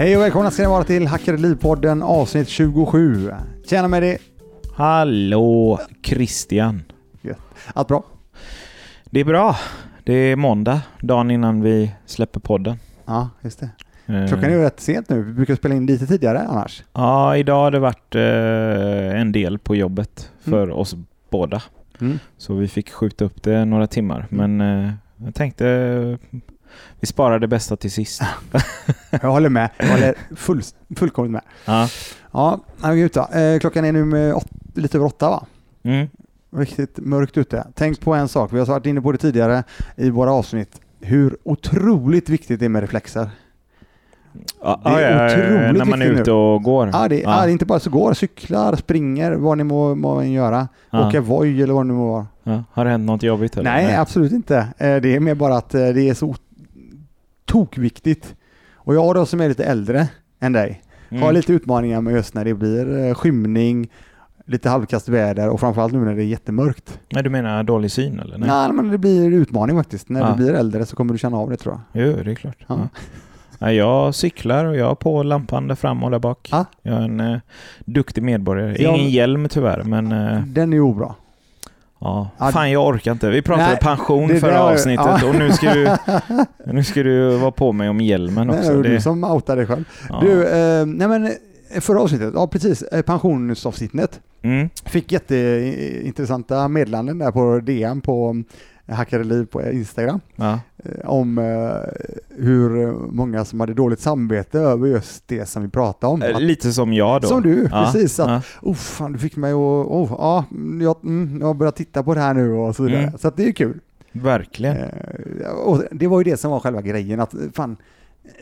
Hej och välkomna ska ni vara till Hackade Liv-podden avsnitt 27. Tjena med dig. Hallå Christian. Allt bra? Det är bra. Det är måndag, dagen innan vi släpper podden. Ja, just det. Eh, Klockan är ju rätt sent nu. Vi brukar spela in lite tidigare annars. Ja, idag har det varit eh, en del på jobbet för oss båda. Mm. Så vi fick skjuta upp det några timmar. Mm. Men eh, jag tänkte vi sparar det bästa till sist. Jag håller med. Jag håller full, fullkomligt med. Ja. Ja, gud. Eh, klockan är nu åt, lite över åtta va? Mm. Riktigt mörkt ute. Tänk på en sak. Vi har varit inne på det tidigare i våra avsnitt. Hur otroligt viktigt det är med reflexer. Ja, Det är ja, ja, otroligt När man är ute och går. Ja, det, ja. ja. är inte bara så går, cyklar, springer, vad ni må, må göra. Ja. Åka Voi eller vad det nu må vara. Ja. Har det hänt något jobbigt? Eller? Nej, absolut inte. Eh, Det är mer bara att eh, det är så tokviktigt. Och jag då som är lite äldre än dig Mm. har lite utmaningar med just när det blir eh, skymning, lite halvkast väder och framförallt nu när det är jättemörkt. Nej, du menar dålig syn eller? Nej, men det blir utmaning faktiskt. När Ja. du blir äldre så kommer du känna av det tror jag. Jo, det är klart. Ja. Ja. Nej, jag cyklar och jag har på lampan där fram och där bak. Ja. Jag är en eh, duktig medborgare. Ingen hjälm tyvärr, men eh, Den är ju obra. Ja. Fan, jag orkar inte. Vi pratade Nej, pension det förra där- avsnittet ja. och nu ska, du, nu ska du vara på mig om hjälmen Det också. är du Det, som outar dig själv. ja. Du, eh, nej men eh, förra avsnittet, ja precis, eh, pensionsavsnittet. mm. Fick jätteintressanta meddelanden där på DM på Hackade Liv på Instagram. ja. eh, om eh, hur många som hade dåligt samvete över just det som vi pratade om. Eh, Att, Lite som jag då. som du, Ja, precis. Att, ja. oh, fan, du fick mig att, oh, ja, jag, mm, jag har börjat titta på det här nu och så vidare. Mm. Så att det är kul. Verkligen. Och det var ju det som var själva grejen, att fan,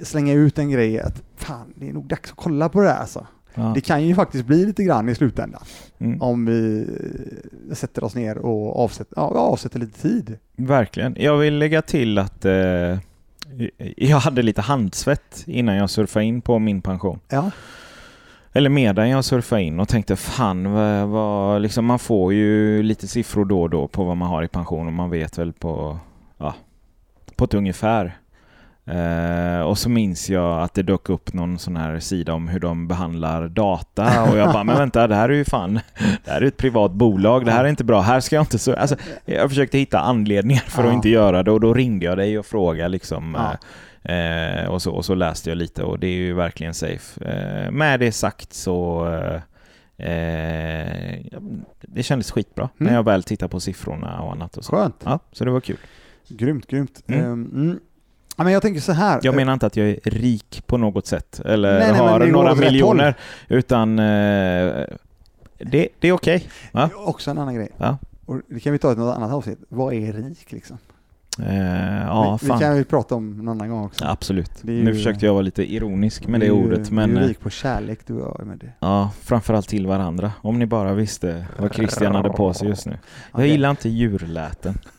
slänga ut en grej att fan, det är nog dags att kolla på det här alltså. Ja. Det kan ju faktiskt bli lite grann i slutändan Mm. om vi eh, sätter oss ner och avsätter, ja, avsätter lite tid. Verkligen. Jag vill lägga till att eh, jag hade lite handsvett innan jag surfade in på min pension. Ja, Eller medan jag surfade in och tänkte fan vad, vad liksom man får ju lite siffror då och då på vad man har i pension och man vet väl på, ja, på ett ungefär. Eh, och så minns jag att det dök upp någon sån här sida om hur de behandlar data och jag bara, men vänta, det här är ju fan, det här är ett privat bolag, det här är inte bra, här ska jag inte så, alltså, jag försökte hitta anledningar för att Ja. inte göra det och då ringde jag dig och frågade liksom Ja. Eh, och, så, och så läste jag lite och det är ju verkligen safe. Eh, med det sagt så det kändes skitbra när Mm. jag väl tittade på siffrorna och annat och så. skönt. Ja, så det var kul. Grymt, grymt. Mm. Ehm, mm. Ja, men jag tänker så här. Jag menar inte att jag är rik på något sätt eller Nej, nej, har det några miljoner utan eh, det, det är okej. Ja. Eh, Också en annan grej. Ja. Och det kan vi ta i något annat avsnitt. Vad är rik liksom? Eh, ja, vi, vi kan vi prata om någon annan gång också. Ja, absolut. Det är Nu ju- försökte jag vara lite ironisk med det Du är ju- ordet men Du är eh, rik på kärlek du och med det. ja, framförallt till varandra. Om ni bara visste vad Christian hade på sig just nu. Jag Okej. gillar inte djurläten.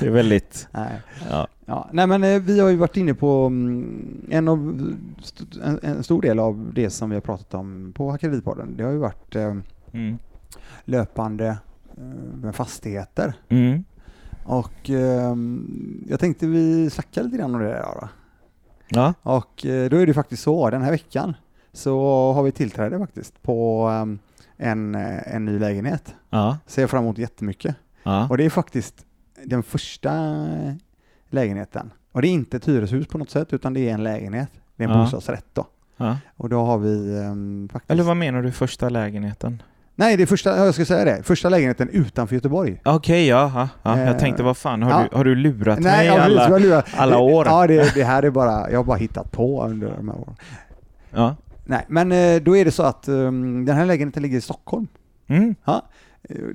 det är väldigt... Nej. Ja. Ja, nej men eh, vi har ju varit inne på mm, en, av, en, stor del av det som vi har pratat om på Hackeripodden. Det har ju varit eh, Mm. löpande eh, med fastigheter. Mm. Och jag tänkte vi snackar lite grann om det där då. Ja. Och då är det faktiskt så, den här veckan så har vi tillträde faktiskt på en, en ny lägenhet. Ja. Ser jag fram emot jättemycket. Ja. Och det är faktiskt den första lägenheten. Och det är inte ett hyreshus på något sätt utan det är en lägenhet. Det är en Ja. bostadsrätt då. ja. Och då har vi ehm, faktiskt... Eller vad menar du första lägenheten? Nej, det är första, ja, jag ska säga det, första lägenheten utanför Göteborg. Okej, ja, ja, ja. Eh, Jag tänkte vad fan, har, ja. du, har du lurat Nej, mig ja, alla... jag lurar. alla år? Ja, det, det här är bara, jag har bara hittat på under de här åren. Ja. Nej, men eh, då är det så att ehm, den här lägenheten ligger i Stockholm. Mm. Eh,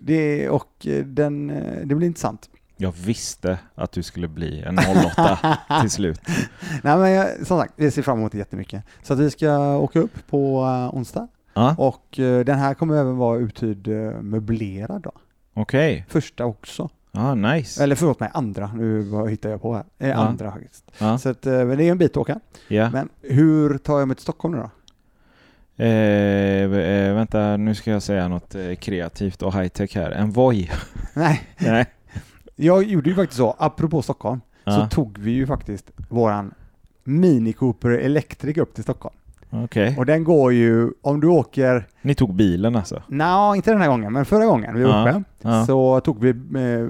Det, och eh, den, eh, det blir intressant. Jag visste att du skulle bli en 08 till slut. Nej, men jag, som sagt, jag ser fram emot det jättemycket. Så att vi ska åka upp på uh, onsdag Ja, och eh, den här kommer även vara uthyrd uh, möblerad då. okej. Första också. Ja, nice. Eller förlåt mig, andra. Nu hittar jag på här. Eh. Andra faktiskt. Ja, Så att, eh, men det är en bit att åka. ja. Men hur tar jag mig till Stockholm nu då? Eh, eh, vänta, nu ska jag säga något eh, kreativt och high-tech här. En Voi. Nej, Nej. Jag gjorde ju faktiskt så, apropå Stockholm, Ja. så tog vi ju faktiskt våran Mini Cooper Electric upp till Stockholm. Okej. Och den går ju, om du åker, Ni tog bilen alltså? nej inte den här gången, men förra gången vi var Ja, uppe ja. så tog vi eh,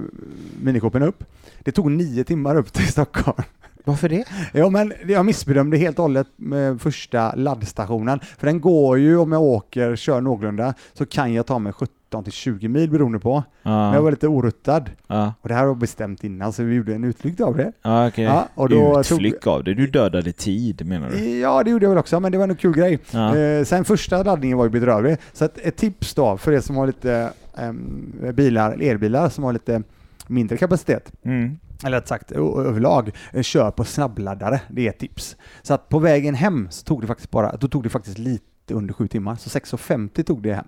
Mini Coopern upp. Det tog nio timmar upp till Stockholm. Varför det? Ja men jag missbedömde helt och hållet med första laddstationen. För den går ju om jag åker, kör någorlunda, så kan jag ta mig 17 till 20 mil beroende på. Men jag Ja, var lite oruttad. ja. Och det här var bestämt innan så vi gjorde en utflykt av det. ja okej. Ja, och då Utflyck av det. Du dödade tid menar du? Ja det gjorde jag väl också, men det var en kul grej. Ja. Eh, sen första laddningen var ju bedrövlig. Så att ett tips då för er som har lite ehm, bilar, elbilar som har lite mindre kapacitet. Mm. Eller rätt sagt överlag, eh, kör på snabbladdare. Det är ett tips. Så att på vägen hem så tog det faktiskt bara, då tog det faktiskt lite under sju timmar, så 6.50 tog det hem.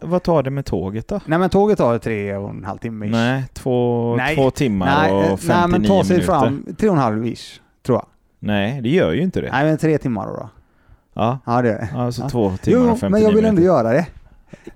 Vad tar det med tåget då? Nej men tåget tar tre och en halv timme ish. Nej, två, Nej. två timmar nej, eh, och 59 nej men ta sig minuter. fram tre och en halv ish, tror jag. Nej, det gör ju inte det. Nej men tre timmar då. då. Ja, Ja det är det. alltså Ja. två timmar Jo, och 59 men jag vill ändå minuter. göra det.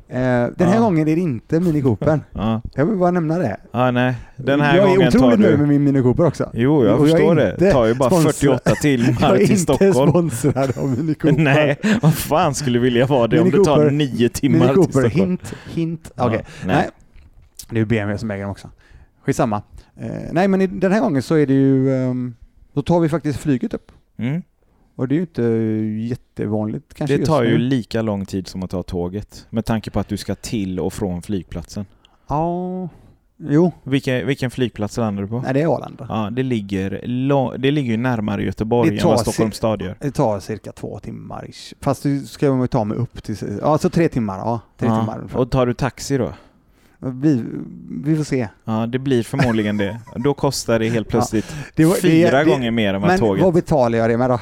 Eh, den här Ja. gången är det inte Mini Coopern. Ja. Jag vill bara nämna det. ja, nej. Den här jag är gången otroligt nöjd du... med min Mini Cooper också. Jo, jag Och jag är förstår det. inte Det tar ju bara sponsrad. 48 Jag timmar är till inte Stockholm. sponsrad av Mini Cooper. Nej, vad fan skulle vilja vara det om Mini det tar Cooper- nio timmar Mini till Cooper, Stockholm? hint, hint. Okej, nej. nej. Det är BMW som äger dem också. Skitsamma. Eh, nej, men den här gången så är det ju, ehm, då tar vi faktiskt flyget upp. Mm. Och det är ju inte jättevanligt kanske Det tar ju lika lång tid som att ta tåget. Med tanke på att du ska till och från flygplatsen. Ja, jo, Vilken, vilken flygplats landar du på? nej det är Arlanda. Ja, det ligger, det ligger ju närmare Göteborg än vad Stockholms stad gör. Det tar cirka två timmar ish. Fast du ska jag ta mig upp till, ja så tre timmar, ja. Tre Ja, timmar. ungefär. Och tar du taxi då? Vi, vi får se. Ja, det blir förmodligen det. Då kostar det helt plötsligt Det var- fyra det- det- gånger mer än vad Men tåget... vad betalar jag det med då?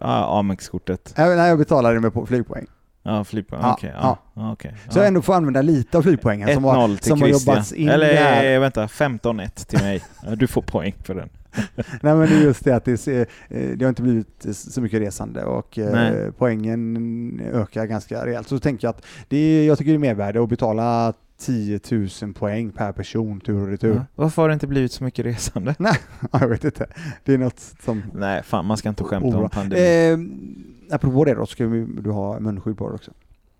Ja, Amex-kortet. Äh, nej, jag betalar det med flygpoäng. Ja, flippa. Ja, Okej. ja. Ja, okej. Så jag Ja. ändå får använda lite av flygpoängen som har, 1-0 till som har jobbats in Eller där. eh, vänta, 15-1 till mig. Du får poäng för den. Nej men det är just det att det, ser- eh, det har inte blivit så mycket resande och eh, Nej. poängen ökar ganska rejält. Så tänker jag att det är, jag tycker det är mervärde att betala 10 000 poäng per person tur och retur. Ja. Varför har det inte blivit så mycket resande? jag vet inte. Det är något som... Nej, fan man ska inte skämta Oroa. om pandemin. Eh, apropå det då, ska vi, du ha munskydd på dig också.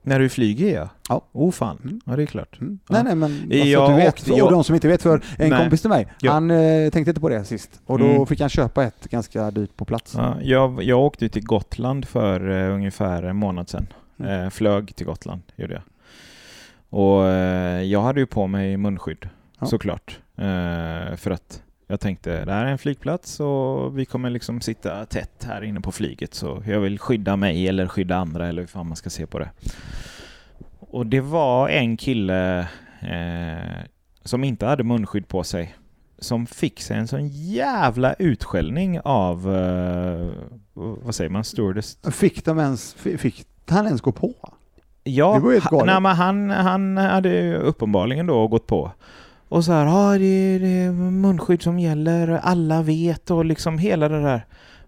När du flyger ja. Ja. Oh fan. Mm. Ja, det är klart. Mm. Ja. Nej nej men alltså, Jag du vet, åkte- och de som inte vet för en Nej. kompis till mig, Ja. han eh, tänkte inte på det sist och då Mm. fick han köpa ett ganska dyrt på plats. Ja, jag, jag åkte till Gotland för eh, ungefär en månad sedan. Mm. Eh, flög till Gotland, gjorde jag. Och eh, jag hade ju på mig munskydd, Ja. såklart. Eh, för att jag tänkte, det här är en flygplats och vi kommer liksom sitta tätt här inne på flyget så jag vill skydda mig eller skydda andra eller hur fan man ska se på det. Och det var en kille eh, som inte hade munskydd på sig som fick sig en sån jävla utskällning av, eh, vad säger man, stewardess? Fick de ens, fi- fick han ens gå på? Ja, Det var ju helt galet. nej, men han, han hade ju uppenbarligen då gått på. Och så här, ja det, är- det är munskydd som gäller, alla vet och liksom hela det där.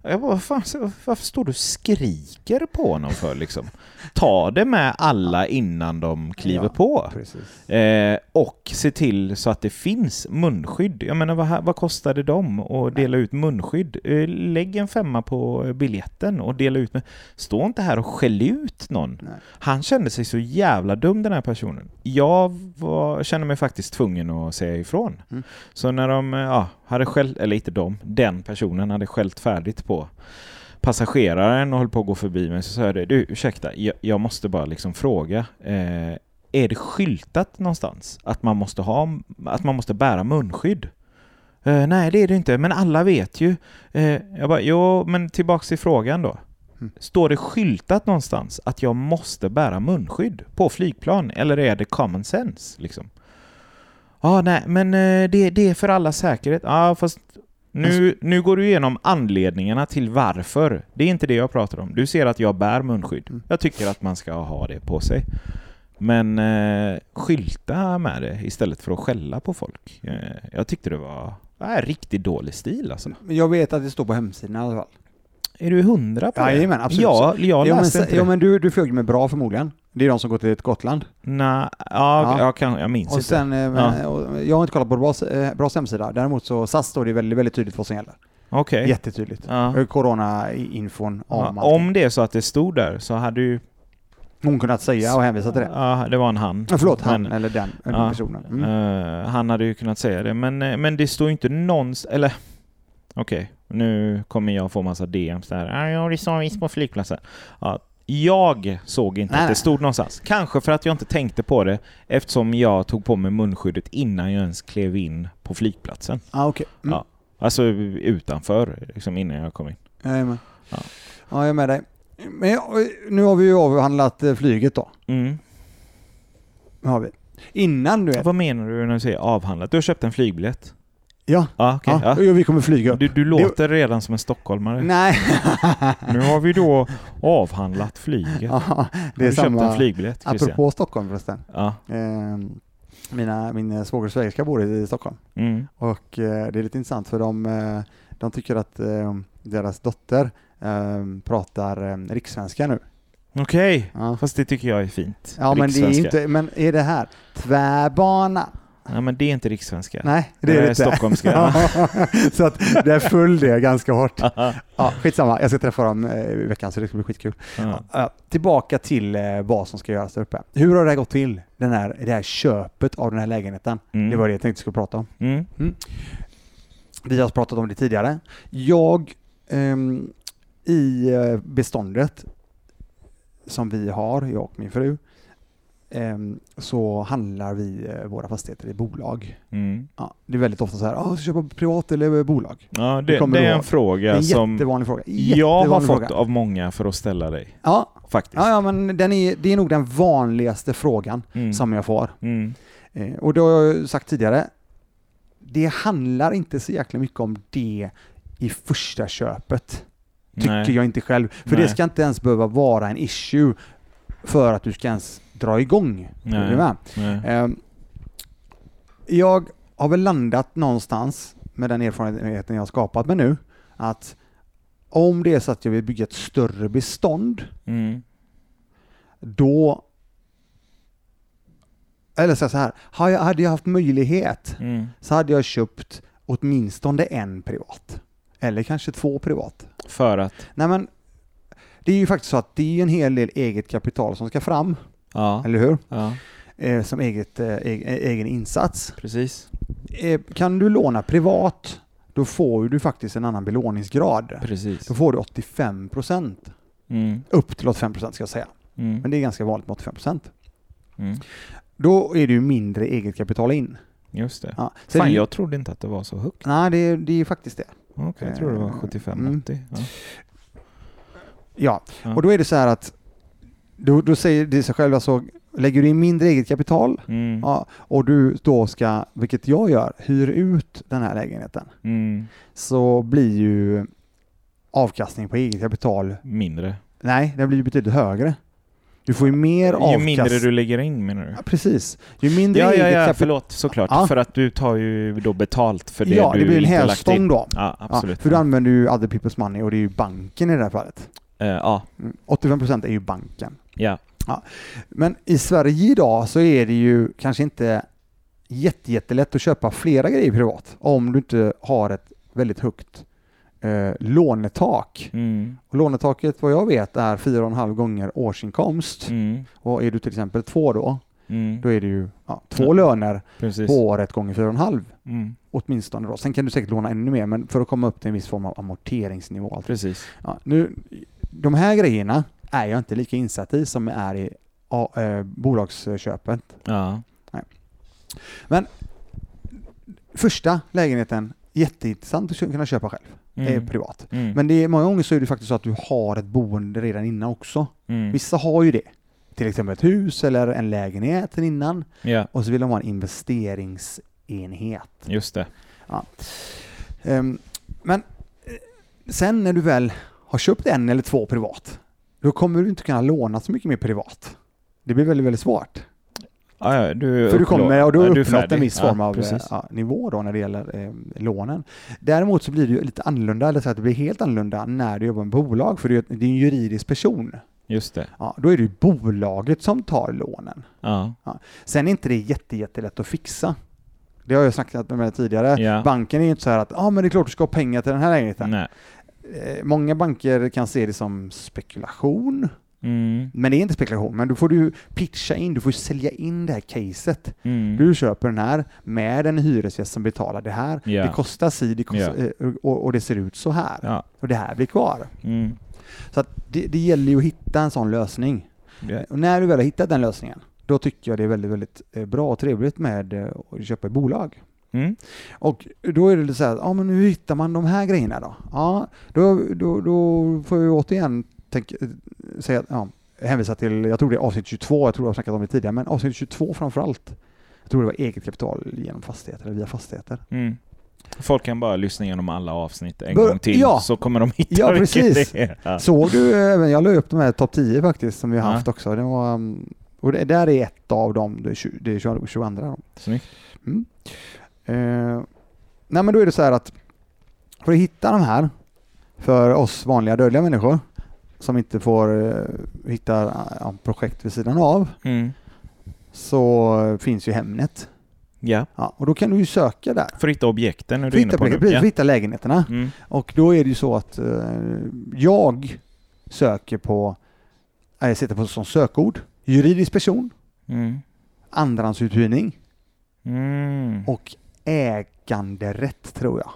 Jag bara, vad fan, varför står du och skriker på honom för liksom? Ta det med alla innan de kliver Ja. på. Eh, och se till så att det finns munskydd. Jag menar, vad, vad det dem att dela ut munskydd? Eh, lägg en femma på biljetten och dela ut. med- Stå inte här och skäll ut någon. Nej. Han kände sig så jävla dum den här personen. Jag var, kände mig faktiskt tvungen att säga ifrån. Mm. Så när de eh, ja, hade skällt, eller inte de, den personen hade skällt färdigt på passageraren och höll på att gå förbi mig så sa jag det, du ursäkta, jag, jag måste bara liksom fråga, eh, är det skyltat någonstans att man måste ha, att man måste bära munskydd? Eh, nej, det är det inte, men alla vet ju. Eh, jag bara, jo, men tillbaks till frågan då. Mm. Står det skyltat någonstans att jag måste bära munskydd på flygplan eller är det common sense liksom? Ja, nej, men eh, det, det är för alla säkerhet. Ja, fast nu, nu går du igenom anledningarna till varför. Det är inte det jag pratar om. Du ser att jag bär munskydd. Mm. Jag tycker att man ska ha det på sig. Men eh, skylta med det istället för att skälla på folk. Eh, jag tyckte det var äh, riktigt dålig stil alltså. Men Jag vet att det står på hemsidan i alla fall. Är du hundra på det? Jajamän, absolut. Ja, jag ja, men, läste se- inte ja, det. men du, du flög med bra förmodligen. Det är de som går till ett Gotland. Nej, ja, Ja. Jag, kan, jag minns Och inte. sen, eh, Ja. och jag har inte kollat på Bras, eh, Bras hemsida. Däremot så SAS står det väldigt, väldigt tydligt vad som gäller. Okej. Jättetydligt. Ja. Eh, Corona-infon om Ja, om det är så att det stod där så hade ju... Hon kunnat säga och hänvisa till det. Ja, det var en han. Ja, förlåt, han Men, eller den eller Ja. personen. Mm. eh, han hade ju kunnat säga det, men, eh, men det står ju inte någons... Eller... Okej, nu kommer jag få massa DMs där. "Ah, Ja, det står visst på flygplatsen. Ja, jag såg inte Nej, att det stod någonstans. Kanske för att jag inte tänkte på det eftersom jag tog på mig munskyddet innan jag ens klev in på flygplatsen. Ah, okej. Mm. Ja. Alltså utanför, liksom innan jag kom in. Jag är med. Ja. Ja. jag är med dig. Men ja, nu har vi ju avhandlat eh, flyget då. Mm. Har vi. Innan du vet. Vad menar du när du säger avhandlat? Du har köpt en flygbiljett? Ja, Ja, okej. ja. ja. vi kommer flyga. Du, du låter redan som en stockholmare. Nej. Nu har vi då avhandlat flyget. ja, har det är du köpt en samma. flygbiljett Christian? Apropå Stockholm förresten. Ja. Ehm, mina, min svåger och svägerska bor i Stockholm. Mm. Och eh, det är lite intressant för de, eh, de tycker att eh, deras dotter eh, pratar eh, rikssvenska nu. Okej, Ja, fast det tycker jag är fint. ja men det är inte, men är det här tvärbana? Ja, men det är inte rikssvenska. Nej, det, det är är det inte. stockholmska. så att det är full det ganska hårt. Ja, skitsamma, jag ska träffa dem eh, i veckan så det ska bli skitkul. Ja. Ja, tillbaka till eh, vad som ska göras där uppe. Hur har det här gått till? Den här, det här köpet av den här lägenheten. Mm. Det var det jag tänkte skulle prata om. Mm. Vi har pratat om det tidigare. Jag ehm, i eh, beståndet som vi har, jag och min fru, så handlar vi eh, våra fastigheter i bolag. Mm. Ja, det är väldigt ofta så här, ah, ska köpa privat eller bolag? Ja, Det det, det är en fråga det är en som jättevanlig fråga. jag har Jättevanlig fått fråga. av många för att ställa dig. Ja, Faktiskt. ja, ja, men den är, det är nog den vanligaste frågan Mm. som jag får. Mm. Eh, och det har jag sagt tidigare, det handlar inte så jäkla mycket om det i första köpet. Tycker Nej. jag inte själv. För Nej. det ska inte ens behöva vara en issue för att du ska ens dra igång. Nej. Nej. Ehm, jag har väl landat någonstans med den erfarenheten jag har skapat med nu, att om det är så att jag vill bygga ett större bestånd, Mm. då eller så här, hade jag haft möjlighet Mm. så hade jag köpt åtminstone en privat. Eller kanske två privat. För att? Nej men, det är ju faktiskt så att det är en hel del eget kapital som ska fram, Ja. eller hur? ja, Eh, som eget, eh, eg- egen insats. precis. Eh, kan du låna privat, då får du faktiskt en annan belåningsgrad. Precis. Då får du 85 procent. Mm. Upp till 85 procent ska jag säga. Mm. Men det är ganska vanligt med 85 procent. Mm. Då är det ju mindre eget kapital in. Just det. Ja. Så Fan, det, jag trodde inte att det var så högt. Nej, det, är- det är ju faktiskt det. Okej, jag tror det var Eh, 75-80. Ja. Ja, Ja. och då är det så här att då, då säger det sig själv alltså, lägger du in mindre eget kapital Mm. ja, och du då ska, vilket jag gör, hyr ut den här lägenheten Mm. så blir ju avkastning på eget kapital, Mindre. nej, den blir ju betydligt högre. Du får ju mer Ju avkastning. mindre du lägger in menar du? Ja, precis. Ju mindre Ja, ja, ja, förlåt, såklart. Ja. För att du tar ju då betalt för det Ja, du det blir en hävstång då. Ja, Ja, absolut. för du använder ju other people's money och det är ju banken i det här fallet. Eh, ja, Mm. 85% är ju banken. Ja. Men i Sverige idag så är det ju kanske inte jätte, jättelätt att köpa flera grejer privat om du inte har ett väldigt högt eh, lånetak. Mm. Och lånetaket vad jag vet är 4,5 gånger årsinkomst. Mm. Och är du till exempel två då, Mm. då är det ju ja, två Ja. löner Precis. på året gånger 4,5 Mm. åtminstone då. Sen kan du säkert låna ännu mer, men för att komma upp till en viss form av amorteringsnivå. Precis. Ja, nu, de här grejerna är jag inte lika insatt i som är i ja, eh, bolagsköpet. Ja. Första lägenheten, jätteintressant att kunna köpa själv, är Mm. privat. Mm. Men det är, många gånger så är det faktiskt så att du har ett boende redan innan också. Mm. Vissa har ju det. Till exempel ett hus eller en lägenhet innan Ja, och så vill de ha en investeringsenhet. just det. Ehm, men eh, sen när du väl har köpt en eller två privat, då kommer du inte kunna låna så mycket mer privat. Det blir väldigt, väldigt svårt. Ja, ja, du För du kommer, och du har ja, uppnått en viss Ja, form av eh, ja, nivå då när det gäller eh, lånen. Däremot så blir det ju lite annorlunda, eller så att det blir helt annorlunda när du jobbar med bolag, för det är en juridisk person. Just det. Ja, då är det ju bolaget som tar lånen. Ja. Sen är inte det jätte, jättelätt att fixa. Det har jag snackat med tidigare. Ja. Banken är ju inte så här att ah, men det är klart du ska ha pengar till den här lägenheten. Nej. Eh, många banker kan se det som spekulation, Mm. men det är inte spekulation. Men då får du pitcha in, du får sälja in det här caset. Mm. Du köper den här med en hyresgäst som betalar det här. Ja. Det kostar si, det kostar, eh, och, och det ser ut så här. Ja. Och det här blir kvar. Mm. Så det, det gäller ju att hitta en sån lösning. Ja. Och när du väl har hittat den lösningen, då tycker jag det är väldigt, väldigt eh, bra och trevligt med eh, att köpa ett bolag. Mm. Och då är det så här, ja men hur hittar man de här grejerna då? Ja, då, då, då får jag återigen tänka, eh, säga, ja, hänvisa till, jag tror det är avsnitt 22, jag tror jag har snackat om det tidigare, men avsnitt 22 framför allt. Jag tror det var eget kapital genom fastigheter, eller via fastigheter. Mm. Folk kan bara lyssna igenom alla avsnitt en Bör- gång till ja. så kommer de hitta Ja, precis. det är. Ja. Såg du, eh, jag la upp de här topp 10 faktiskt, som vi har Ja. haft också. Det var, mm, och det där är ett av dem, det är, 20, det är 20, 22 då. Eh, nej men då är det så här att för att hitta de här för oss vanliga dödliga människor som inte får eh, hitta ja, projekt vid sidan av Mm. så finns ju Hemnet. Ja, Ja, och då kan du ju söka där. för att hitta objekten är du inne på nu. precis, för att Ja. hitta lägenheterna. Mm. Och då är det ju så att eh, jag söker på, äh, jag sätter på som sökord, juridisk person, Mm. andrahandsuthyrning Mm. och äganderätt tror jag.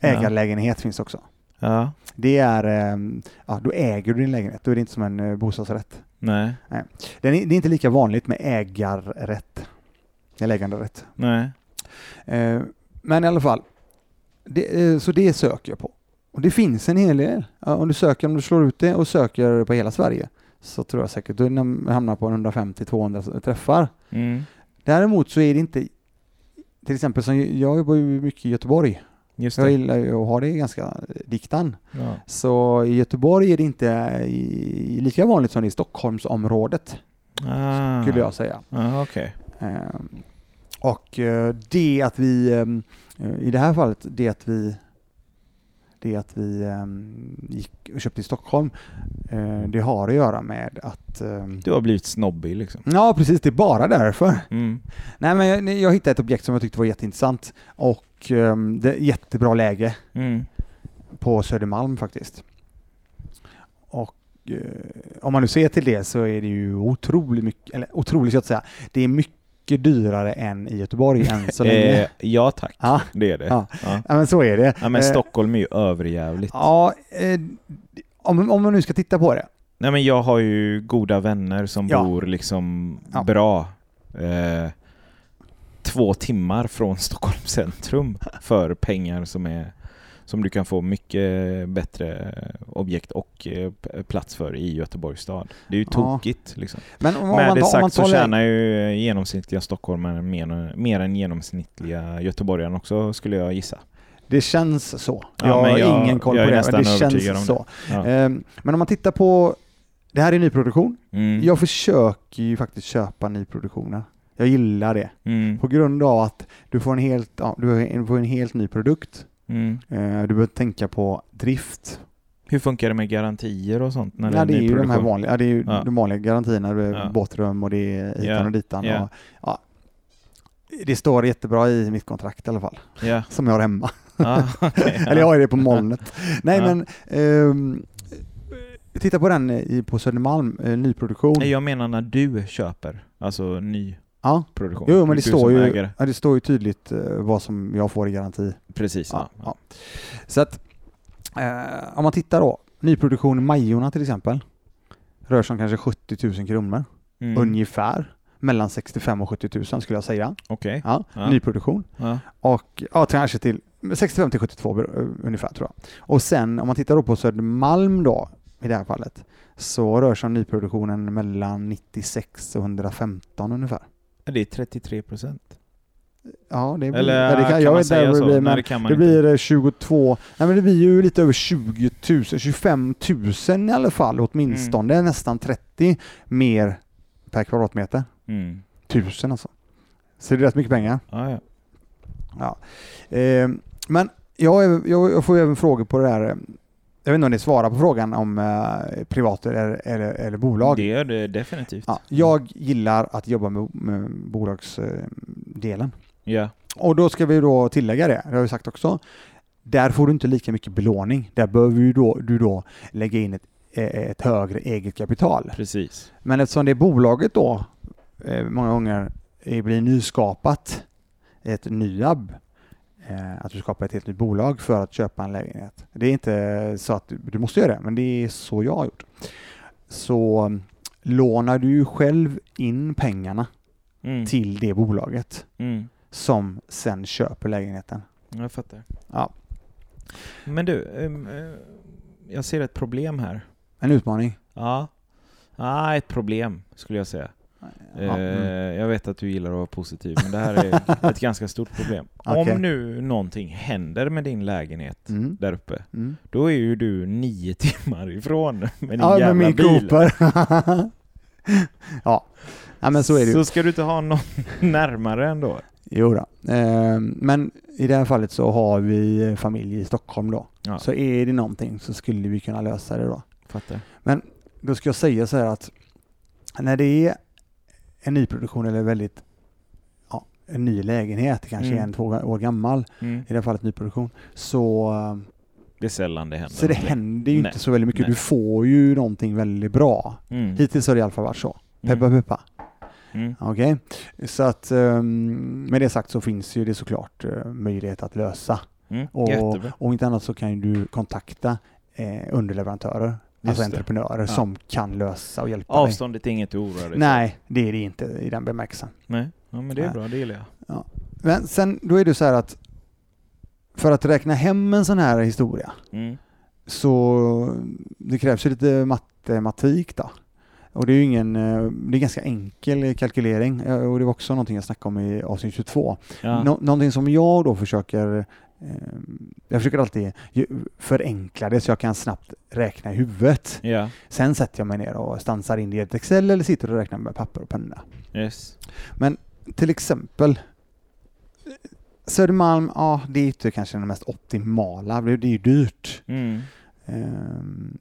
Ja. Ägarlägenhet finns också. Ja, Det är, ehm, ja då äger du din lägenhet, då är det inte som en eh, bostadsrätt. nej, Den är, det är inte lika vanligt med ägarrätt, eller äganderätt. nej. Eh, Men i alla fall, det, eh, så det söker jag på. Och det finns en hel del. Ja, Om du söker, om du slår ut det och söker på hela Sverige så tror jag säkert du hamnar på 150-200 träffar. Mm. Däremot så är det inte, till exempel som jag jobbar ju mycket i Göteborg. Just Jag det. gillar ju att ha det ganska diktan. Ja. Så i Göteborg är det inte i, lika vanligt som det är i Stockholmsområdet, Ah. skulle jag säga. Ah, okej. Ehm, och eh, det att vi, ehm, eh, i det här fallet, det att vi det att vi ehm, gick och köpte i Stockholm, eh, det har att göra med att... ehm, Du har blivit snobbig liksom. Ja, precis. Det är bara därför. Mm. Nej, men jag, jag hittade ett objekt som jag tyckte var jätteintressant och um, det är jättebra läge Mm. på Södermalm faktiskt. Och eh, om man nu ser till det så är det ju otroligt mycket, eller otroligt jag inte säga, det är mycket dyrare än i Göteborg än så länge. Eh, ja tack, Ja. det är det. Ja. Ja. Ja men så är det. Ja, men Eh, Stockholm är ju överjävligt. Ja, eh, om, om man nu ska titta på det. Nej men jag har ju goda vänner som Ja. bor liksom Ja. bra. Eh, två timmar från Stockholms centrum för pengar som är som du kan få mycket bättre objekt och eh, plats för i Göteborgs stad. Det är ju Ja. tokigt liksom. Men om, Med det tar- om sagt så tjänar ju genomsnittliga stockholmare mer, mer än genomsnittliga göteborgare också skulle jag gissa. Det känns så. Ja, jag har jag- ingen koll på det, men det känns om så. Ja. Ehm, Men om man tittar på, det här är nyproduktion. Mm. Jag försöker ju faktiskt köpa nyproduktioner. Jag gillar det. Mm. På grund av att du får en helt, ja, du får en helt ny produkt. Mm. Eh, Du behöver tänka på drift. Hur funkar det med garantier och sånt? När Ja, det är ju de här vanliga, ja, det är ju Ja. de vanliga garantierna. Det är Ja. båtrum och det är hitan Ja. och ditan. Ja. Och, ja. Det står jättebra i mitt kontrakt i alla fall, Ja, som jag har hemma. ah, okej. Eller jag har det på molnet. Nej men, ehm, titta på den på Södermalm, eh, nyproduktion. Nej, Jag menar när du köper, alltså ny Ja, produktion. jo men det står, ju, ja, det står ju tydligt eh, vad som jag får i garanti. Precis, Ja, ja. Så att, eh, om man tittar då, nyproduktion i Majorna till exempel, rör sig om kanske 70 000 kronor, Mm. ungefär. Mellan 65 och 70 000 skulle jag säga. Okej. Ja, Ja. Nyproduktion. Och ja, kanske till 65 till 72 eh, ungefär tror jag. Och sen om man tittar då på Södermalm då, i det här fallet, så rör sig om nyproduktionen mellan 96 och 115 ungefär. Det är 33 procent. Ja, det blir, Eller det kan, kan jag man säga det så? blir, Nej, men det kan man det inte. blir eh, 22, nej men det blir ju lite över 20 000, 25 000 i alla fall åtminstone, Mm. nästan 30 mer per kvadratmeter. Mm. Tusen alltså. Så det är rätt mycket pengar. Ja, ja. Ja. Eh, men jag, är- jag, jag får ju även frågor på det där, eh, jag vet inte om ni svarar på frågan om eh, privat eller, eller, eller bolag. Det gör det definitivt. Ja, jag gillar att jobba med, med bolagsdelen. Ja. och då ska vi då tillägga det, det har vi sagt också. Där får du inte lika mycket belåning. Där behöver du då, du då lägga in ett, eh, ett högre eget kapital. Precis. Men eftersom det bolaget då eh, många gånger eh, blir nyskapat, ett NYAB, eh, att du skapar ett helt nytt bolag för att köpa en lägenhet. Det är inte så att du, måste göra det, men det är så jag har gjort. Så mm, lånar du själv in pengarna Mm. till det bolaget Mm. som sen köper lägenheten. Jag fattar. Ja. Men du, ehm, eh, jag ser ett problem här. En utmaning. Ja. Ah, ett problem skulle jag säga. Ja, Eh, mm. Jag vet att du gillar att vara positiv, men det här är ett ganska stort problem. Okej. Om nu någonting händer med din lägenhet Mm. där uppe, Mm. då är ju du nio timmar ifrån med din Ja, jävla med min bil. Ja. ja, men så är det ju. Så ska du inte ha någon närmare ändå? Jo då. Eh, men i det här fallet så har vi familj i Stockholm då. Ja, Så är det någonting så skulle vi kunna lösa det då. fattar. Då ska jag säga så här att när det är en nyproduktion eller väldigt ja, en ny lägenhet, kanske Mm. en, två år gammal, Mm. i det här fallet nyproduktion, så, eh, Det är sällan det händer. så det händer ju Nej. inte så väldigt mycket. Nej. Du får ju någonting väldigt bra. Mm. Hittills har det i alla fall varit så. Peppa Mm. peppa. Mm. Okej, så att um, med det sagt så finns ju det såklart eh, möjlighet att lösa. Mm. Och, Jättebra. och inte annat så kan ju du kontakta eh, underleverantörer, alltså entreprenörer Ja. som kan lösa och hjälpa dig. Avståndet är inget att oroa dig. Nej, det är det inte i den bemärkelsen. Nej. Ja, men det är Nej. bra, det gillar jag. Men sen, då är det så här att för att räkna hem en sån här historia Mm. så det krävs ju lite matematik då. Och det är ju ingen, eh, det är ganska enkel kalkylering eh, och det var också någonting jag snackade om i avsnitt 22. Ja. Nå- någonting som jag då försöker jag försöker alltid förenkla det så jag kan snabbt räkna i huvudet. ja, Sen sätter jag mig ner och stansar in det i ett Excel eller sitter och räknar med papper och penna. yes. Till exempel Södermalm, ja det är inte kanske det mest optimala, det det är ju dyrt. Mm. Ehm,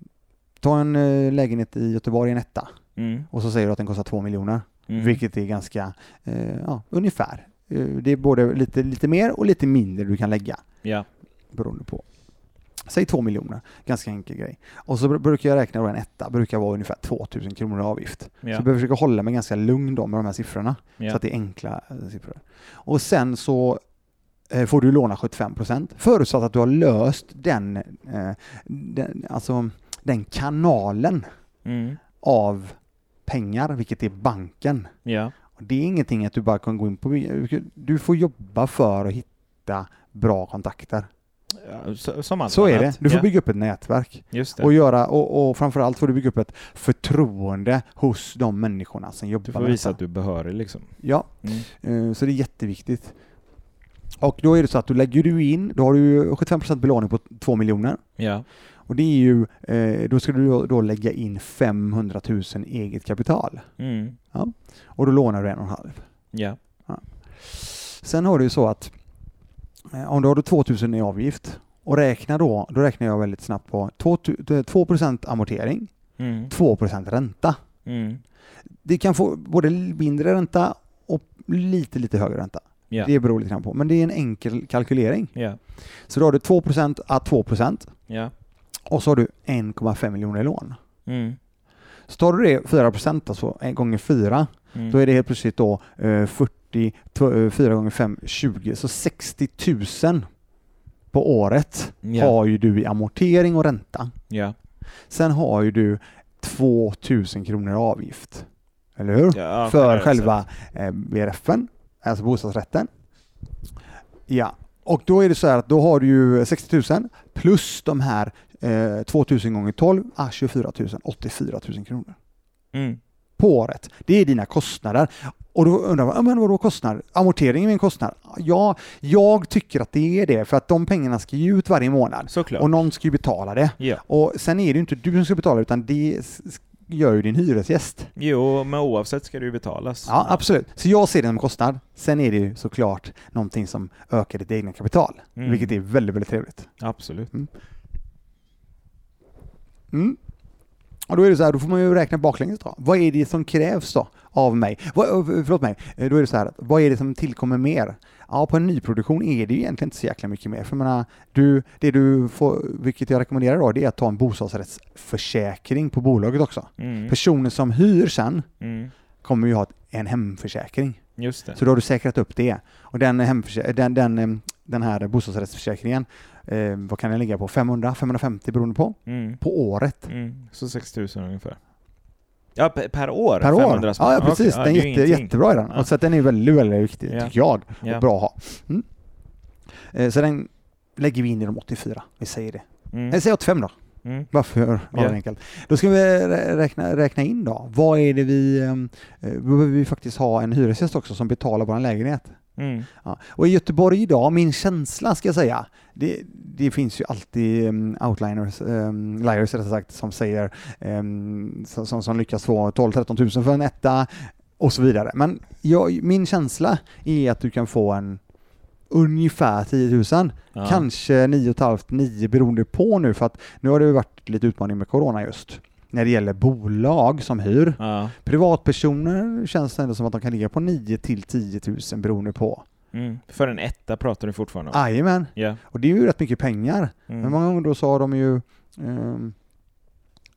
ta en eh, lägenhet i Göteborg, en etta, Mm. och så säger du att den kostar två miljoner, Mm. vilket är ganska, eh, ja, ungefär. Eh, det är både lite, lite mer och lite mindre du kan lägga, Ja. beroende på. Säg två miljoner, ganska enkel grej. Och så br- brukar jag räkna då en etta, brukar vara ungefär 2000 kronor i avgift. Så Ja. jag behöver försöka hålla mig ganska lugn då med de här siffrorna. Ja. Så att det är enkla eh, siffror. Och sen så eh, får du låna 75% förutsatt att du har löst den, den, alltså, den kanalen Mm. av pengar, vilket är banken. Ja. Det är ingenting att du bara kan gå in på. Du får jobba för att hitta bra kontakter. Ja, så, som allt Så är det. Du får ja. bygga upp ett nätverk och göra och, och framförallt får du bygga upp ett förtroende hos de människorna som jobbar Du får med visa detta. att du är behörig liksom. Ja, Mm. Eh, Så det är jätteviktigt. Och då är det så att du lägger du in, då har du ju 75% belåning på 2 miljoner. Ja. Och det är ju, eh, då ska du då, då lägga in 500 000 eget kapital. Mm. Och då lånar du en och en halv. Ja. Sen har du ju så att eh, om du har då 2000 i avgift och räknar då, då räknar jag väldigt snabbt på 2, 2% amortering, Mm. 2% ränta. Mm. Det kan få både mindre ränta och lite, lite högre ränta. Ja. Det beror lite grann på, men det är en enkel kalkylering. Ja. Så då har du 2% att 2% Ja. Och så har du 1,5 miljoner i lån. Mm. Så tar du det 4% alltså en gånger 4, Mm. då är det helt plötsligt då eh, 40, tw- eh, 4 gånger 5, 20, så 60 000 på året Ja. har ju du i amortering och ränta. Ja. Sen har ju du 2000 kronor i avgift. Eller hur? Ja, För själva eh, BRFen, alltså bostadsrätten. Ja, och då är det så här att då har du ju 60 000 plus de här eh, 2000 gånger 12, ah, 24 000, 84 000 kronor Mm. på året. Det är dina kostnader. Och då undrar man, men vadå kostnader? Amortering är en kostnad. Ja, jag tycker att det är det, för att de pengarna ska ju ut varje månad. Såklart. Och någon ska ju betala det. Ja. Och sen är det ju inte du som ska betala utan det gör ju din hyresgäst. Jo, men oavsett ska det ju betalas. Ja, absolut. Så jag ser det som kostnad. Sen är det ju såklart någonting som ökar ditt egna kapital, Mm. vilket är väldigt, väldigt trevligt. Absolut. Mm. Och då är det så här, då får man ju räkna baklänges då. Vad är det som krävs då av mig? Vad, eh, förlåt mig, Eh, då är det så här, vad är det som tillkommer mer? Ja, på en nyproduktion är det ju egentligen inte så jäkla mycket mer. För jag menar, du, det du får, vilket jag rekommenderar då, det är att ta en bostadsrättsförsäkring på bolaget också. Mm. Personer som hyr sen Mm. kommer ju ha en hemförsäkring. Just det. Så då har du säkrat upp det. Och den, hemförsä- den, den, eh, den här bostadsrättsförsäkringen, eh, vad kan den ligga på? 500-550 beroende på? Mm. På året. Mm. Så 6 000 ungefär. Ja, per, år? Per år. 500 spänn. Ja, precis. ja, den det är jätte, jättebra i den. Ja. Så att den är väldigt, väldigt viktig, Ja. tycker jag. Ja. Och bra att ha. Mm. Eh, så den lägger vi in i de 84. Vi säger det. Mm. Nej, säg 85 då. Mm. Varför var det enkelt? Då ska vi rä- räkna, räkna in då. Vad är det vi... eh, Då behöver vi faktiskt ha en hyresgäst också som betalar vår lägenhet. Mm. Ja. Och i Göteborg idag, min känsla ska jag säga, det, det finns ju alltid um, outliners, um, liars rättare sagt, som säger, um, som, som, lyckas få 12-13 000 för en etta och så vidare. Men jag, min känsla är att du kan få en ungefär 10 000, Ja. kanske 9,5-9 beroende på nu för att nu har det varit lite utmaning med corona just. När det gäller bolag som hyr. Ja. Privatpersoner känns det ändå som att de kan ligga på 9 till 10 000 beroende på. Mm. För en etta pratar du fortfarande om? Jajamän, Ja. och det är ju rätt mycket pengar. Mm. Men många gånger då så har de ju ehm,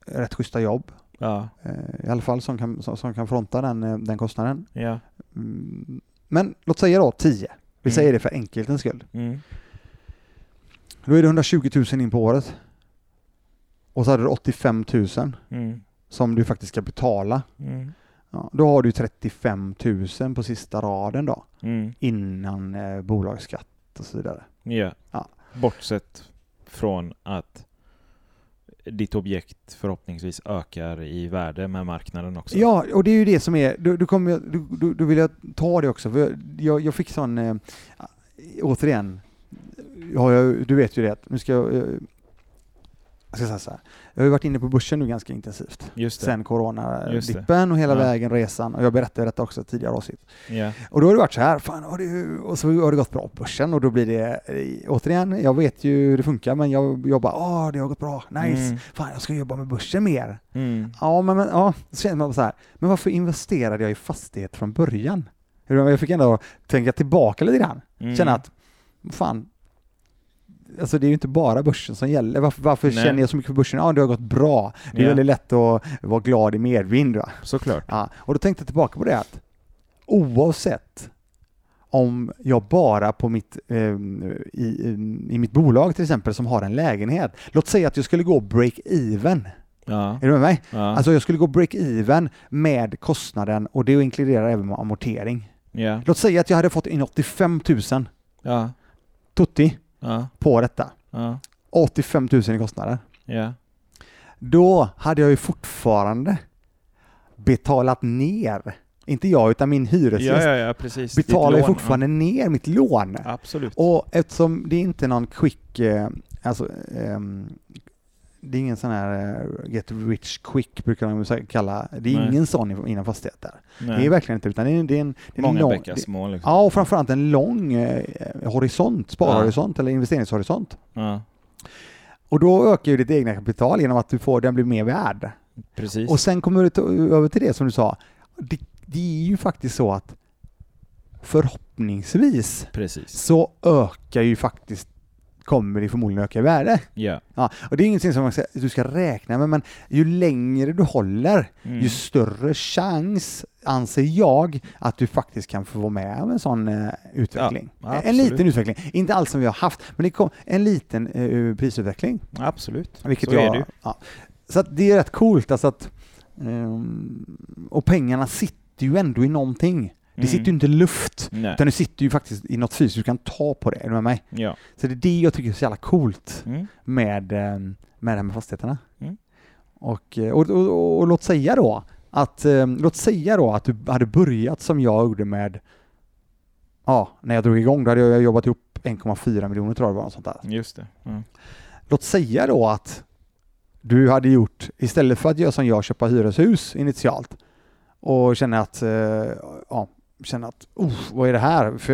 rätt schyssta jobb. Ja. eh, I alla fall som kan, som, som kan fronta den, eh, den kostnaden. Ja. Mm, men låt säga då 10. Vi Mm. säger det för enkelhetens skull. Mm. Då är det 120 000 in på året. Och så hade du 85 000 Mm. som du faktiskt ska betala. Mm. Ja, då har du 35 000 på sista raden då. Mm. Innan eh, bolagsskatt och så vidare. Ja. Ja. Bortsett från att ditt objekt förhoppningsvis ökar i värde med marknaden också. Ja, och det är ju det som är, då, då, kommer då, då, vill jag ta det också, för jag, jag fick sån, eh, återigen, ja, jag, du vet ju det, nu ska jag, eh, jag ska säga så här, jag har ju varit inne på börsen nu ganska intensivt, Just det. sen coronadippen och hela Ja. vägen resan, och jag berättade detta också tidigare avsnitt. Ja. Och då har det varit så här, fan, har det, och så har det gått bra på börsen och då blir det, eh, återigen, jag vet ju hur det funkar, men jag jobbar, åh, det har gått bra, nice, Mm. fan, jag ska jobba med börsen mer. Mm. Ja, men, men ja, så känner man så här, men varför investerade jag i fastighet från början? Jag fick ändå tänka tillbaka lite grann, Mm. känna att, fan, alltså det är ju inte bara börsen som gäller. Varför, varför känner jag så mycket för börsen? Ja, det har gått bra. Det är Ja. väldigt lätt att vara glad i medvind. Va? Såklart. Ja, och då tänkte jag tillbaka på det att oavsett om jag bara på mitt, eh, i, i mitt bolag till exempel som har en lägenhet, låt säga att jag skulle gå break-even. Ja. Är du med mig? Ja. Alltså jag skulle gå break-even med kostnaden och det inkluderar även amortering. ja. Låt säga att jag hade fått in 85 000 Ja. tutti Ja. på detta. Ja. 85 000 i kostnader. Ja. Då hade jag ju fortfarande betalat ner, inte jag utan min hyresgäst, ja, ja, precis. betalar ju fortfarande ner mitt lån. Absolut. Och eftersom det är inte någon quick, eh, alltså ehm, det är ingen sån här eh, get rich quick brukar de kalla, det är Nej. ingen sån inom fastigheter. Nej. Det är verkligen inte, utan det är, det är en, det är Många lång, bäckar små liksom. Ja, och framförallt en lång eh, horisont, sparhorisont eller investeringshorisont. Ja. Och då ökar ju ditt egna kapital genom att du får, den blir mer värd. Precis. Och sen kommer du över till det som du sa, det, det är ju faktiskt så att förhoppningsvis Precis. så ökar ju faktiskt, kommer det förmodligen öka i värde. Ja. Ja, och det är ingenting som ska, du ska räkna med, men ju längre du håller, Mm. ju större chans anser jag att du faktiskt kan få vara med om en sån eh, utveckling. Ja, en liten utveckling, inte alls som vi har haft, men det kom en liten eh, prisutveckling. Absolut. Vilket Så jag, är det. Ja. Så det är rätt coolt alltså att, ehm, och pengarna sitter ju ändå i någonting. Det Mm. sitter ju inte i luft, Nej. utan det sitter ju faktiskt i något fysiskt, du kan ta på det, är du med mig? Ja. Så det är det jag tycker är så jävla coolt Mm. med, eh, med det här med fastigheterna. Mm. Och, eh, och, och, och, och låt säga då att, eh, låt säga då att du hade börjat som jag gjorde med, ja, när jag drog igång, då hade jag jobbat ihop 1,4 miljoner tror jag det var, något sånt där. Just det. Ja. Låt säga då att du hade gjort, istället för att göra som jag, köpa hyreshus initialt och känna att, eh, ja, känna att, oh, vad är det här? För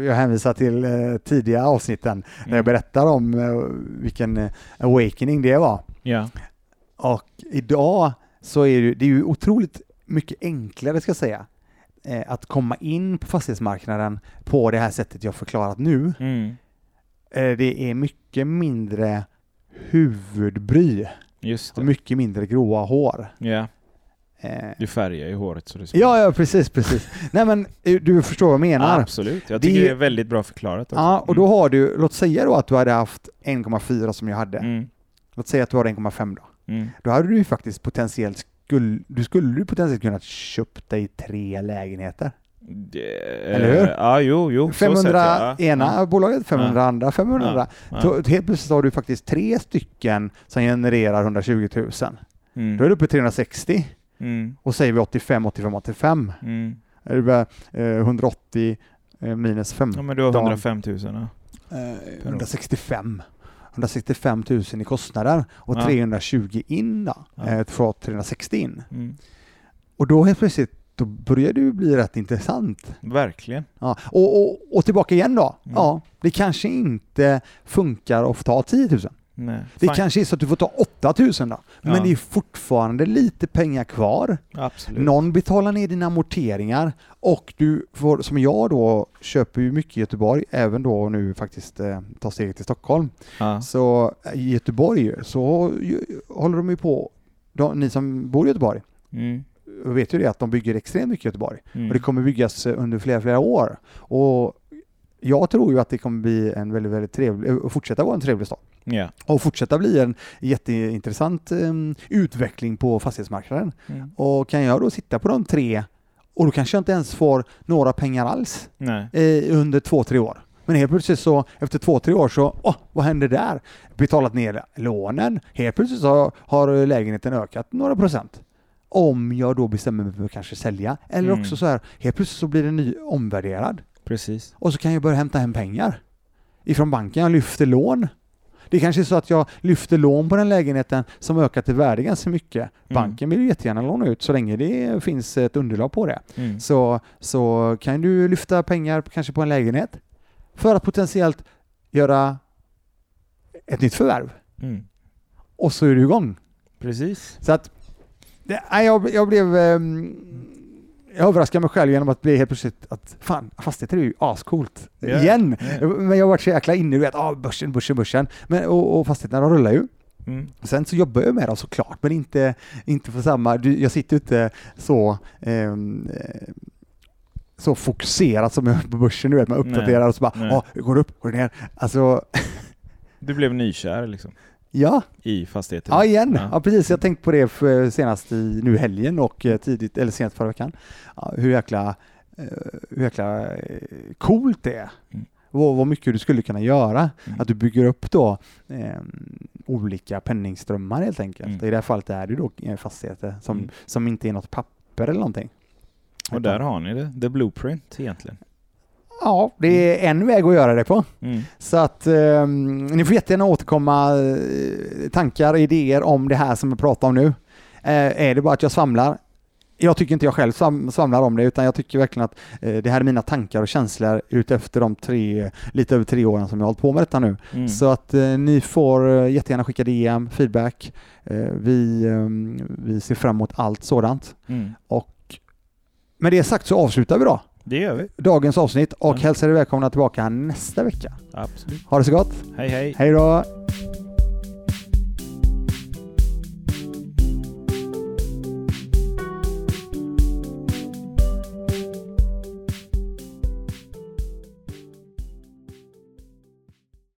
jag hänvisar till eh, tidiga avsnitten när jag Mm. berättar om eh, vilken eh, awakening det var. Ja. Och idag så är det, det är ju otroligt mycket enklare, ska jag säga, eh, att komma in på fastighetsmarknaden på det här sättet jag förklarat nu. Mm. Eh, det är mycket mindre huvudbry Just och mycket mindre gråa hår. Eh, du färgar ju håret så det är ja, ja, precis, precis. Nej, men eh, du förstår vad jag menar. Absolut, jag Det tycker är- det är väldigt bra förklarat också. Ja, och då har du, låt säga då att du hade haft 1,4 som jag hade. Mm. Låt säga att du har 1,5 då. Mm. Då hade du ju faktiskt potentiellt skull, du skulle potentiellt kunnat köpt dig tre lägenheter. Det, Eller hur? Ja, jo, jo. så 500 sett, ja. ena Ja. bolaget, 500 andra, 500. Ja. Så helt plötsligt har du faktiskt tre stycken som genererar 120 000. Mm. Då är du uppe i 360 Mm. och säger vi 85, 85, 85. Mm. Är det bara, eh, 180 eh, minus 5. Ja, men du har Dan. 105 000 ja. Eh, 165. 165 000 i kostnader och Ja. 320 in då, Ja. eh, för 360 in. Mm. Och då helt plötsligt, då börjar det ju bli rätt intressant. Verkligen. Ja. Och, och, och tillbaka igen då. Mm. Ja, det kanske inte funkar att ta 10 000. Nej. Det Fine. kanske är så att du får ta 8 000 då. Men Ja. det är fortfarande lite pengar kvar. Absolut. Någon betalar ner dina amorteringar och du får, som jag då, köper ju mycket i Göteborg, även då nu faktiskt eh, tar steget till Stockholm. Ja. Så i Göteborg så ju, håller de ju på, de, ni som bor i Göteborg, Mm. vet ju det att de bygger extremt mycket i Göteborg. Mm. Och det kommer byggas eh, under flera, flera år. Och jag tror ju att det kommer bli en väldigt, väldigt trevlig, eh, fortsätta vara en trevlig stad. Ja. Och fortsätta bli en jätteintressant eh, utveckling på fastighetsmarknaden. Mm. Och kan jag då sitta på de tre och då kanske jag inte ens får några pengar alls eh, under två, tre år. Men helt plötsligt så efter två, tre år så, åh, vad händer där? Betalat ner lånen, helt plötsligt så har lägenheten ökat några procent. Om jag då bestämmer mig för att kanske sälja. Eller Mm. också så här, helt plötsligt så blir den ny omvärderad. Precis. Och så kan jag börja hämta hem pengar ifrån banken. Jag lyfter lån. Det kanske är så att jag lyfter lån på den lägenheten som ökat i värde ganska mycket. Mm. Banken vill ju jättegärna låna ut så länge det finns ett underlag på det. Mm. Så, så kan du lyfta pengar kanske på en lägenhet för att potentiellt göra ett nytt förvärv. Mm. Och så är du igång. Precis. Så att, det, jag, jag blev... ehm, jag överraskade mig själv genom att bli helt plötsligt att fan, fastigheter är ju ascoolt. Ja, Igen! ja. Men jag har varit så jäkla inne, du vet, ah, börsen, börsen, börsen. Men, och, och fastigheterna rullar ju. Mm. Sen så jobbar jag med dem såklart, men inte, inte på samma... Jag sitter inte så... ehm, eh, så fokuserat som jag på börsen, du vet, man uppdaterar Nej, och så bara, ja, går det upp, går det ner? Alltså, Du blev nykär liksom. Ja, I fastigheten. ja igen. Ja. Ja. precis. Jag tänkte på det för, senast i nu helgen och eh, tidigt, eller sent förra veckan. Ja, hur jäkla, eh, hur jäkla eh, coolt det är. Mm. Vad, vad mycket du skulle kunna göra. Mm. Att du bygger upp då eh, olika penningströmmar helt enkelt. Mm. I det här fallet är det då fastigheter som, Mm. som inte är något papper eller någonting. Och där har ni det. The blueprint egentligen. Ja, det är en väg att göra det på. Mm. Så att eh, ni får jättegärna återkomma eh, tankar, idéer om det här som vi pratar om nu. Eh, är det bara att jag svamlar? Jag tycker inte jag själv svam- svamlar om det, utan jag tycker verkligen att eh, det här är mina tankar och känslor utefter de tre, lite över tre åren som jag har hållit på med detta nu. Mm. Så att eh, ni får eh, jättegärna skicka DM, feedback. Vi, eh, vi ser fram emot allt sådant. Mm. Och med det sagt så avslutar vi då Det gör vi. dagens avsnitt och Ja. hälsar er välkomna tillbaka nästa vecka. Absolut. Ha det så gott! Hej hej. Hej då!